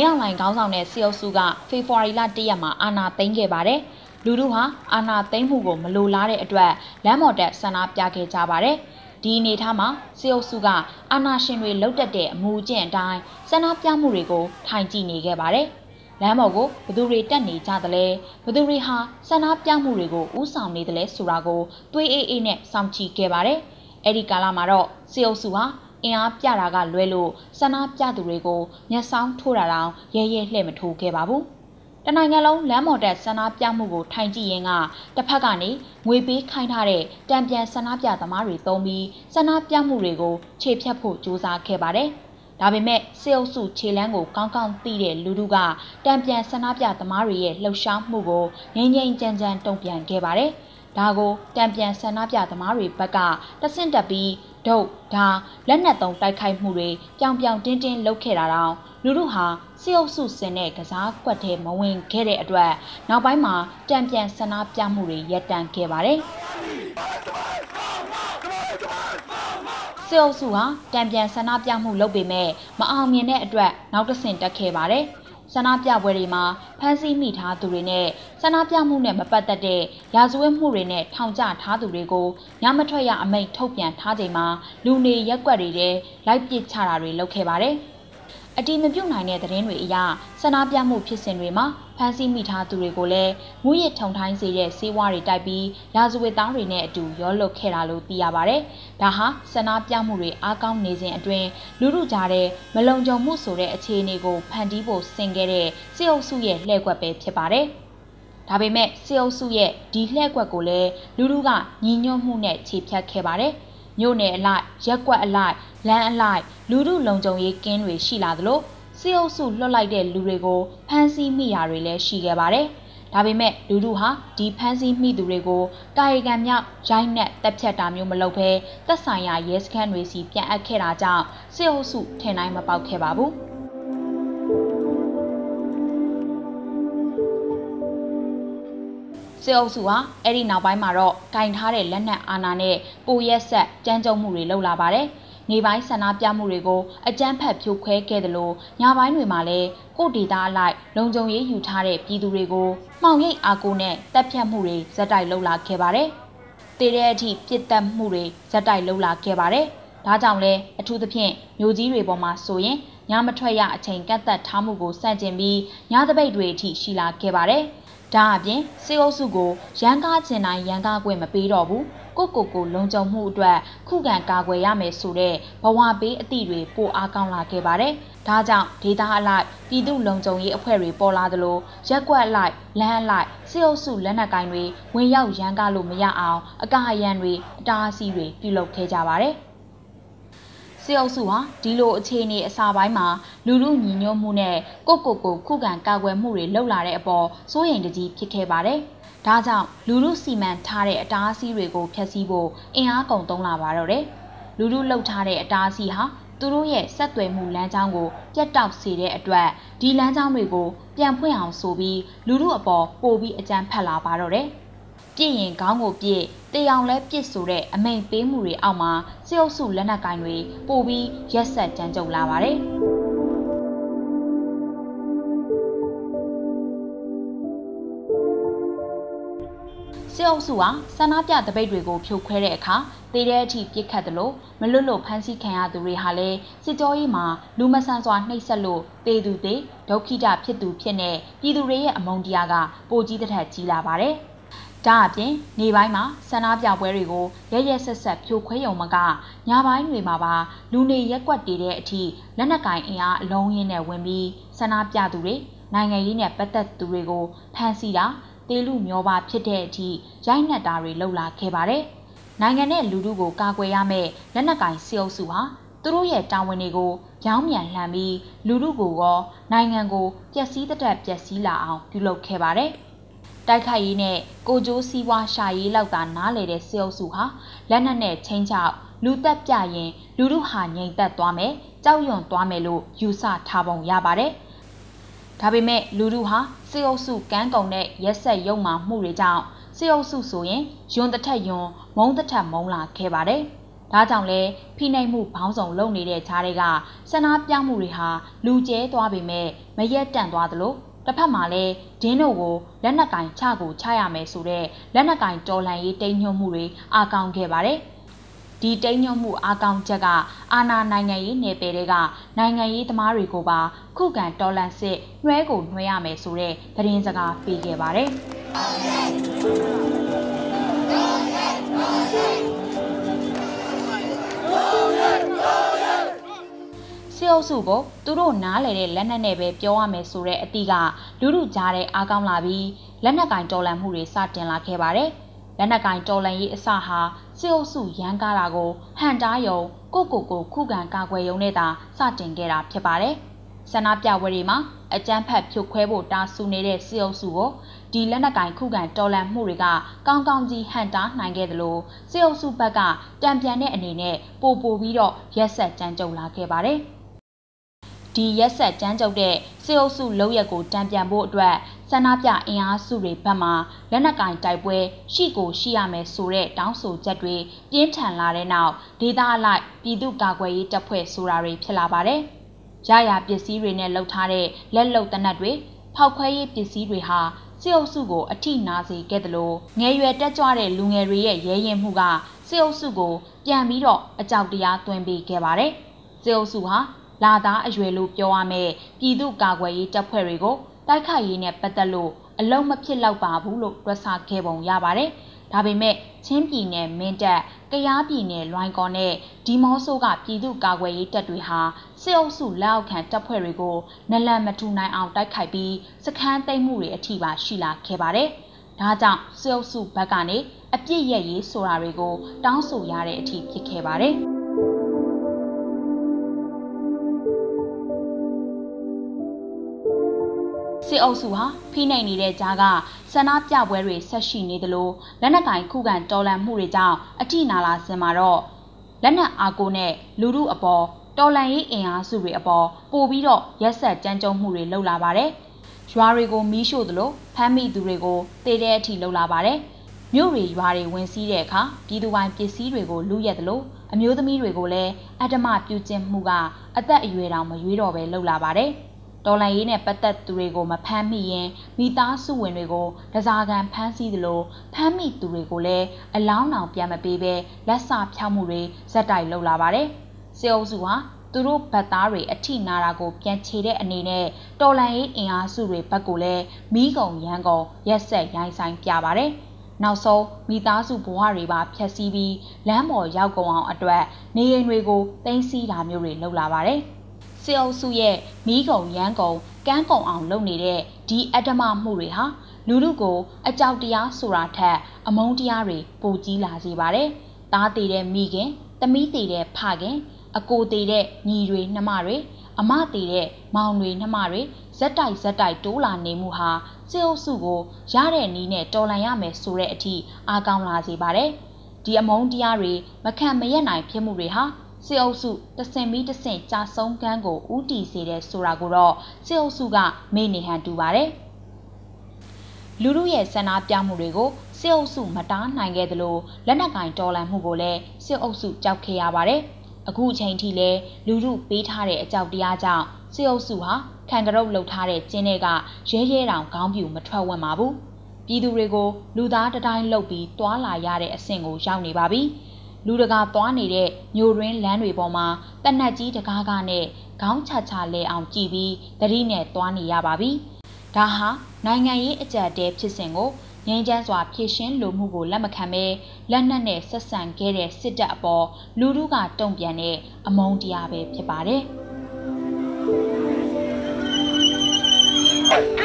င်းအောင်လှိုင်ခေါင်းဆောင်တဲ့စီအုပ်စုကဖေဖော်ဝါရီလ၁ရက်မှာအာဏာသိမ်းခဲ့ပါတယ်။လူထုဟာအာဏာသိမ်းမှုကိုမလိုလားတဲ့အတွက်လမ်းပေါ်တက်ဆန္ဒပြခဲ့ကြပါတယ်။ဒီအနေထားမှာစီအုပ်စုကအာဏာရှင်တွေလှုပ်တက်တဲ့အမူအကျင့်အတိုင်းဆန္ဒပြမှုတွေကိုထိုင်ကြည့်နေခဲ့ပါတယ်။လမ်းပေါ်ကိုဘသူတွေတက်နေကြသလဲဘသူတွေဟာဆန္ဒပြမှုတွေကိုဥဆောင်နေသလဲဆိုတာကိုတွေးအေးအေးနဲ့စောင့်ကြည့်ခဲ့ပါတယ်။အဲ့ဒီကာလမှာတော့စီအုပ်စုဟာ အင်အားပြတာကလွဲလို့ဆန္ဒပြသူတွေကိုမျက်စောင်းထိုးတာတောင်ရဲရဲလှဲ့မထိုးခဲ့ပါဘူး။တနိုင်ငံလုံးလမ်းမော်တက်ဆန္ဒပြမှုကိုထိုင်ကြည့်ရင်ကတစ်ဖက်ကနေငွေပေးခိုင်းထားတဲ့တံပြန်ဆန္ဒပြသမားတွေသုံးပြီးဆန္ဒပြမှုတွေကိုခြေဖြတ်ဖို့ကြိုးစားခဲ့ပါတယ်။ဒါပေမဲ့စေအုပ်စုခြေလန်းကိုကောင်းကောင်းသိတဲ့လူလူကတံပြန်ဆန္ဒပြသမားတွေရဲ့လှုပ်ရှားမှုကိုငြိမ်ငြိမ်ကြမ်းကြမ်းတုံ့ပြန်ခဲ့ပါတယ်။ဒါကိုတံပြန်ဆန္ဒပြသမားတွေဘက်ကတဆင့်တက်ပြီး ဒုတ်ဒါလက်နက်သုံးတိုက်ခိုက်မှုတွေပြောင်ပြောင်တင်းတင်းလုပ်ခဲ့တာတောင်လူတို့ဟာစစ်အုပ်စုစင်တဲ့ကစားကွက်ထဲမဝင်ခဲ့တဲ့အတွက်နောက်ပိုင်းမှာတံပြန်ဆန္ဒပြမှုတွေရပ်တန့်ခဲ့ပါတယ်စစ်အုပ်စုဟာတံပြန်ဆန္ဒပြမှုလုပ်ပေမဲ့မအောင်မြင်တဲ့အတွက်နောက်တစ်ဆင့်တက်ခဲ့ပါတယ်။ ဆန္ဒပြပွဲတွေမှာဖမ်းဆီးမိထားသူတွေနဲ့ဆန္ဒပြမှုနဲ့မပတ်သက်တဲ့ရာဇဝတ်မှုတွေနဲ့ထောင်ချထားသူတွေကိုညမထွက်ရအမိန့်ထုတ်ပြန်ထားချိန်မှာလူနေရက်ွက်တွေထဲလိုက်ပစ်ချတာတွေလုပ်ခဲ့ပါတယ်။ အတီးမပြုတ်နိုင်တဲ့သတင်းတွေအရဆန္ဒပြမှုဖြစ်စဉ်တွေမှာဖမ်းဆီးမိထားသူတွေကိုလည်းငွေရထုံထိုင်းစေတဲ့စေဝါတွေတိုက်ပြီးရာဇဝတ်သားတွေနဲ့အတူရောလွတ်ခဲ့တာလို့သိရပါဗျ။ဒါဟာဆန္ဒပြမှုတွေအားကောင်းနေစဉ်အတွင်းလူလူကြားတဲ့မလုံခြုံမှုဆိုတဲ့အခြေအနေကိုဖန်တီးဖို့ဆင်ခဲ့တဲ့စစ်အုပ်စုရဲ့လှည့်ကွက်ပဲဖြစ်ပါတယ်။ဒါပေမဲ့စစ်အုပ်စုရဲ့ဒီလှည့်ကွက်ကိုလည်းလူလူကညီညွတ်မှုနဲ့ခြေဖြတ်ခဲ့ပါတယ်။ မြို့နယ်အလိုက်ရက်ကွက်အလိုက်လမ်းအလိုက်လူမှုလုံခြုံရေးကင်းတွေရှိလာသလိုစီအုပ်စုလွှတ်လိုက်တဲ့လူတွေကိုဖမ်းဆီးမိတာတွေလည်းရှိခဲ့ပါတယ်။ဒါပေမဲ့လူတို့ဟာဒီဖမ်းဆီးမိသူတွေကိုကာယကံမြောက်ရိုင်းနဲ့တက်ဖြတ်တာမျိုးမလုပ်ဘဲသက်ဆိုင်ရာရဲစခန်းတွေစီပြန်အပ်ခဲ့တာကြောင့်စစ်အုပ်စုထင်တိုင်းမပေါက်ခဲ့ပါဘူး။ စစ်အုပ်စုဟာအဲ့ဒီနောက်ပိုင်းမှာတော့ကင်ထားတဲ့လက်နက်အာဏာနဲ့ပိုရက်ဆက်ကြမ်းကြုတ်မှုတွေလုပ်လာပါတယ်။နေပိုင်းဆန္ဒပြမှုတွေကိုအကြမ်းဖက်ဖြိုခွဲခဲ့တယ်လို့ညပိုင်းတွေမှာလည်းကိုဒေတာအလိုက်လုံခြုံရေးယူထားတဲ့ပြည်သူတွေကိုမှောင်ရိပ်အားကိုနဲ့တပ်ဖြတ်မှုတွေဇက်တိုက်လုပ်လာခဲ့ပါတယ်။တည်တဲ့အထိပြစ်တက်မှုတွေဇက်တိုက်လုပ်လာခဲ့ပါတယ်။ဒါကြောင့်လဲအထူးသဖြင့်မျိုးကြီးတွေပေါ်မှာဆိုရင်ညမထွက်ရအချိန်ကတ်သက်ထားမှုကိုစန့်ကျင်ပြီးညသပိတ်တွေအထိရှိလာခဲ့ပါတယ်။ ဒါအပြင်စေအုပ်စုကိုရန်ကားကျင်တိုင်းရန်ကားခွင့်မပေးတော့ဘူးကိုကိုကိုလုံခြုံမှုအတွက်ခုခံကာကွယ်ရမယ်ဆိုတဲ့ဘဝပေးအသည့်တွေပိုအားကောင်းလာခဲ့ပါတယ်။ဒါကြောင့်ဒေတာအလိုက်ပြည်သူလုံခြုံရေးအဖွဲ့တွေပေါ်လာသလိုရက်ကွက်အလိုက်လမ်းအလိုက်စေအုပ်စုလက်နက်ကိုင်တွေဝင်ရောက်ရန်ကားလို့မရအောင်အကာအယံတွေအတားအဆီးတွေပြုလုပ်ခဲ့ကြပါတယ်။ စစ်အုပ်စုဟာဒီလိုအခြေအနေအစာပိုင်းမှာလူလူညီညွတ်မှုနဲ့ကိုကိုကိုခုခံကာကွယ်မှုတွေလှုပ်လာတဲ့အပေါ်စိုးရိမ်တကြီးဖြစ်ခဲ့ပါတယ်။ဒါကြောင့်လူလူစီမံထားတဲ့အတားအဆီးတွေကိုဖျက်ဆီးဖို့အင်အားကုန်သုံးလာပါတော့တယ်။လူလူလှုပ်ထားတဲ့အတားအဆီးဟာသူတို့ရဲ့ဆက်သွယ်မှုလမ်းကြောင်းကိုပြတ်တောက်စေတဲ့အတွက်ဒီလမ်းကြောင်းတွေကိုပြန်ဖွင့်အောင်ဆိုပြီးလူလူအပေါ်ပို့ပြီးအကြမ်းဖက်လာပါတော့တယ်။ ပြည့်ရင်ခေါင်းကိုပြည့်တေအောင်လဲပြစ်ဆိုတဲ့အမိန်ပေးမှုတွေအောက်မှာစစ်အုပ်စုလက်နက်ကင်တွေပို့ပြီးရက်ဆက်ကြမ်းကြုတ်လာပါတယ်စစ်အုပ်စုဟာဆန္ဒပြတပိတ်တွေကိုဖြိုခွဲတဲ့အခါတေတဲ့အထိပြစ်ခတ်တယ်လို့မလွတ်လို့ဖမ်းဆီးခံရသူတွေဟာလည်းစစ်ကြောရေးမှာလူမဆန်စွာနှိပ်စက်လို့တေသူတေဒုက္ခိတဖြစ်သူဖြစ်နေပြည်သူတွေရဲ့အမုန်းတရားကပိုကြီးတဲ့ထက်ကြီးလာပါတယ်။ ဒါအပြင်နေပိုင်းမှာဆန္ဒပြပွဲတွေကိုရရဆက်ဆက်ဖြိုခွဲရုံမကညပိုင်းတွေမှာပါလူနေရက်ကွက်တည်တဲ့အထိလက်နက်ကင်အင်အားအလုံးရင်းနဲ့ဝင်ပြီးဆန္ဒပြသူတွေနိုင်ငံရေးနဲ့ပတ်သက်သူတွေကိုဖမ်းဆီးတာတေလူမျောပါဖြစ်တဲ့အထိရိုက်နှက်တာတွေလှုပ်လာခဲ့ပါတယ်။နိုင်ငံနဲ့လူထုကိုကာကွယ်ရမယ့်လက်နက်ကင်စီအုပ်စုဟာသူတို့ရဲ့တာဝန်တွေကိုရောင်းမြန်လှန်ပြီးလူထုကိုရောနိုင်ငံကိုပျက်စီးတဲ့ပျက်စီးလာအောင်ပြုလုပ်ခဲ့ပါတယ်။ တိုက်ခိုက်ရေးနဲ့ကိုကျိုးစည်းဝါရှာရေးလောက်သာနားလေတဲ့စစ်အုပ်စုဟာလက်နက်နဲ့ချင်းချောက်လူသက်ပြရင်လူတို့ဟာငြိမ်သက်သွားမယ်ကြောက်ရွံ့သွားမယ်လို့ယူဆထားပုံရပါတယ်။ဒါပေမဲ့လူတို့ဟာစစ်အုပ်စုကန်းကုံတဲ့ရက်ဆက်ရုံမှမှုတွေကြောင့်စစ်အုပ်စုဆိုရင်ယွန်းတစ်ထက်ယွန်းမုံတစ်ထက်မုံလာခဲ့ပါတယ်။ဒါကြောင့်လဲဖိနှိပ်မှုဘောင်းဆောင်လုပ်နေတဲ့ခြားတွေကဆန္ဒပြမှုတွေဟာလူကျဲသွားပေမဲ့မရက်တန့်သွားသလို တစ်ဖက်မှာလည်းဒင်းတို့ကိုလက်နက်ကင်ချကိုချရမယ်ဆိုတဲ့လက်နက်ကင်တော်လှန်ရေးတိမ်ညွှတ်မှုတွေအာကောင်းခဲ့ပါတယ်။ဒီတိမ်ညွှတ်မှုအာကောင်းချက်ကအာနာနိုင်ငံရေးနယ်ပယ်တွေကနိုင်ငံရေးသမားတွေကိုပါခုခံတော်လှန်စစ်နှွဲကိုနှွဲရမယ်ဆိုတဲ့သတင်းစကားပေးခဲ့ပါတယ်။ စစ်အုပ်စုကိုသူတို့နားလေတဲ့လက်နက်နဲ့ပဲပြောရမယ်ဆိုတဲ့အတိကလူလူကြားတဲ့အားကောင်းလာပြီးလက်နက်ကင်တော်လန်မှုတွေစတင်လာခဲ့ပါတယ်။လက်နက်ကင်တော်လန်ရေးအစဟာစစ်အုပ်စုရန်ကားတာကိုဟန်တားယုံကိုကိုကိုခုခံကာကွယ်ရုံနဲ့သာစတင်ခဲ့တာဖြစ်ပါတယ်။ဆန္ဒပြပွဲတွေမှာအကြမ်းဖက်ဖြိုခွဲဖို့တာဆူနေတဲ့စစ်အုပ်စုကိုဒီလက်နက်ကင်ခုခံတော်လန်မှုတွေကကောင်းကောင်းကြီးဟန်တားနိုင်ခဲ့တယ်လို့စစ်အုပ်စုဘက်ကတံပြန်တဲ့အနေနဲ့ပို့ပို့ပြီးတော့ရက်ဆက်ကြမ်းကြုတ်လာခဲ့ပါတယ်။ ဒီရက်ဆက်ကြမ်းကြုတ်တဲ့စစ်အုပ်စုလုံးရက်ကိုတံပြန်ဖို့အတွက်ဆန္ဒပြအင်အားစုတွေဘက်မှလက်နက်ကင်တိုက်ပွဲရှိကိုရှိရမယ်ဆိုတဲ့တောင်းဆိုချက်တွေပြင်းထန်လာတဲ့နောက်ဒေသအလိုက်ပြည်သူ့ကာကွယ်ရေးတပ်ဖွဲ့ဆိုတာတွေဖြစ်လာပါတယ်။ရရပစ္စည်းတွေနဲ့လှုပ်ထားတဲ့လက်လုံတနက်တွေဖောက်ခွဲရေးပစ္စည်းတွေဟာစစ်အုပ်စုကိုအထိနာစေခဲ့တယ်လို့ငယ်ရွယ်တက်ကြွတဲ့လူငယ်တွေရဲ့ရဲရင်မှုကစစ်အုပ်စုကိုပြန်ပြီးတော့အကြောက်တရားသွင်းပေးခဲ့ပါတယ်။စစ်အုပ်စုဟာ လာသားအရွယ်လို့ပြောရမယ်ပြည်သူ့ကာကွယ်ရေးတပ်ဖွဲ့တွေကိုတိုက်ခိုက်ရေးနဲ့ပတ်သက်လို့အလုံးမဖြစ်တော့ပါဘူးလို့တွက်ဆခဲ့ပုံရပါတယ်။ဒါပေမဲ့ချင်းပြည်နယ်မင်းတပ်၊ကယားပြည်နယ်လွိုင်ကော်နဲ့ဒီမော့ဆိုးကပြည်သူ့ကာကွယ်ရေးတပ်တွေဟာစစ်အုပ်စုလက်အောက်ခံတပ်ဖွဲ့တွေကိုနလန်မထူနိုင်အောင်တိုက်ခိုက်ပြီးစခန်းသိမ်းမှုတွေအထိပါရှိလာခဲ့ပါတယ်။ဒါကြောင့်စစ်အုပ်စုဘက်ကနေအပြစ်ရရေးဆိုတာတွေကိုတောင်းဆိုရတဲ့အထိဖြစ်ခဲ့ပါတယ်။ စစ်အုပ်စုဟာဖိနှိပ်နေတဲ့ကြားကဆန္ဒပြပွဲတွေဆက်ရှိနေသလိုလက်နက်ကင်ခုခံတော်လှန်မှုတွေကြောင့်အထိနာလာစင်မှာတော့လက်နက်အားကိုနဲ့လူမှုအပေါ်တော်လှန်ရေးအင်အားစုတွေအပေါ်ပို့ပြီးတော့ရက်ဆက်ကြမ်းကြုတ်မှုတွေလုပ်လာပါတယ်။ရွာတွေကိုမီးရှို့သလိုဖမ်းမိသူတွေကိုတေတဲ့အထိလုပ်လာပါတယ်။မြို့တွေရွာတွေဝင်စီးတဲ့အခါပြည်သူပိုင်းပစ္စည်းတွေကိုလူရက်သလိုအမျိုးသမီးတွေကိုလည်းအတ္တမပြုကျင့်မှုကအသက်အရွယ်တောင်မရွေးတော့ပဲလုပ်လာပါတယ်။ တော်လန်ရေးနဲ့ပတ်သက်သူတွေကိုမဖမ်းမိရင်မိသားစုဝင်တွေကိုတစားကန်ဖမ်းဆီးသလိုဖမ်းမိသူတွေကိုလည်းအလောင်းအောင်ပြန်မပေးဘဲလက်စာဖြောက်မှုတွေဇက်တိုက်လုပ်လာပါတယ်။စေအုပ်စုဟာသူတို့ဗတ်သားတွေအထိနာတာကိုပြန်ချေတဲ့အနေနဲ့တော်လန်ရေးအင်အားစုတွေဘက်ကိုလည်းမိကုံရန်ကုန်ရက်ဆက်ရိုင်းဆိုင်ပြပါတယ်။နောက်ဆုံးမိသားစုဘဝတွေပါဖျက်ဆီးပြီးလမ်းပေါ်ရောက်ကုန်အောင်အတွက်နေအိမ်တွေကိုတင်းစီးတာမျိုးတွေလုပ်လာပါတယ်။ စစ်အုပ်စုရဲ့မီးကုံရမ်းကုံကန်းကုံအောင်လုပ်နေတဲ့ဒီအတ္တမမှုတွေဟာလူလူကိုအကြောက်တရားဆိုတာထက်အမုန်းတရားတွေပိုကြီးလာစေပါတယ်။သားသေးတဲ့မိခင်၊သမီးသေးတဲ့ဖခင်၊အကိုသေးတဲ့ညီတွေနှမတွေအမသေးတဲ့မောင်တွေနှမတွေဇက်တိုက်ဇက်တိုက်တိုးလာနေမှုဟာစစ်အုပ်စုကိုရတဲ့နီးနဲ့တော်လှန်ရမယ်ဆိုတဲ့အထိအားကောင်းလာစေပါတယ်။ဒီအမုန်းတရားတွေမခံမရက်နိုင်ဖြစ်မှုတွေဟာ စစ်အုပ်စုတဆင်ပြီးတဆင်ကြာဆုံးကန်းကိုဥတီစေတဲ့ဆိုတာကိုတော့စစ်အုပ်စုကမေ့နေဟန်တူပါတယ်။လူလူရဲ့ဆန္ဒပြမှုတွေကိုစစ်အုပ်စုမတားနိုင်ခဲ့သလိုလက်နက်ကင်တော်လှန်မှုကိုလည်းစစ်အုပ်စုကြောက်ခဲ့ရပါတယ်။အခုအချိန်ထိလည်းလူလူပေးထားတဲ့အကြောက်တရားကြောင့်စစ်အုပ်စုဟာခံကရုတ်လှုပ်ထားတဲ့ကျင်းတွေကရဲရဲတောင်ခေါင်းပြူမထွက်ဝင်ပါဘူး။ပြည်သူတွေကိုလူသားတတိုင်းလှုပ်ပြီးတွာလာရတဲ့အဆင့်ကိုရောက်နေပါပြီ။ လူတကာသွားနေတဲ့မြို့ရင်းလမ်းတွေပေါ်မှာတနက်ကြီးတကားကားနဲ့ခေါင်းချချလဲအောင်ကြည်ပြီးတတိနဲ့သွားနေရပါပြီ။ဒါဟာနိုင်ငံရေးအကြက်တဲဖြစ်စဉ်ကိုငြိမ်းချမ်းစွာဖြည့်ရှင်းလိုမှုကိုလက်မခံဘဲလက်နက်နဲ့ဆက်ဆံခဲ့တဲ့စစ်တပ်အပေါ်လူထုကတုံ့ပြန်တဲ့အမုန်းတရားပဲဖြစ်ပါတယ်။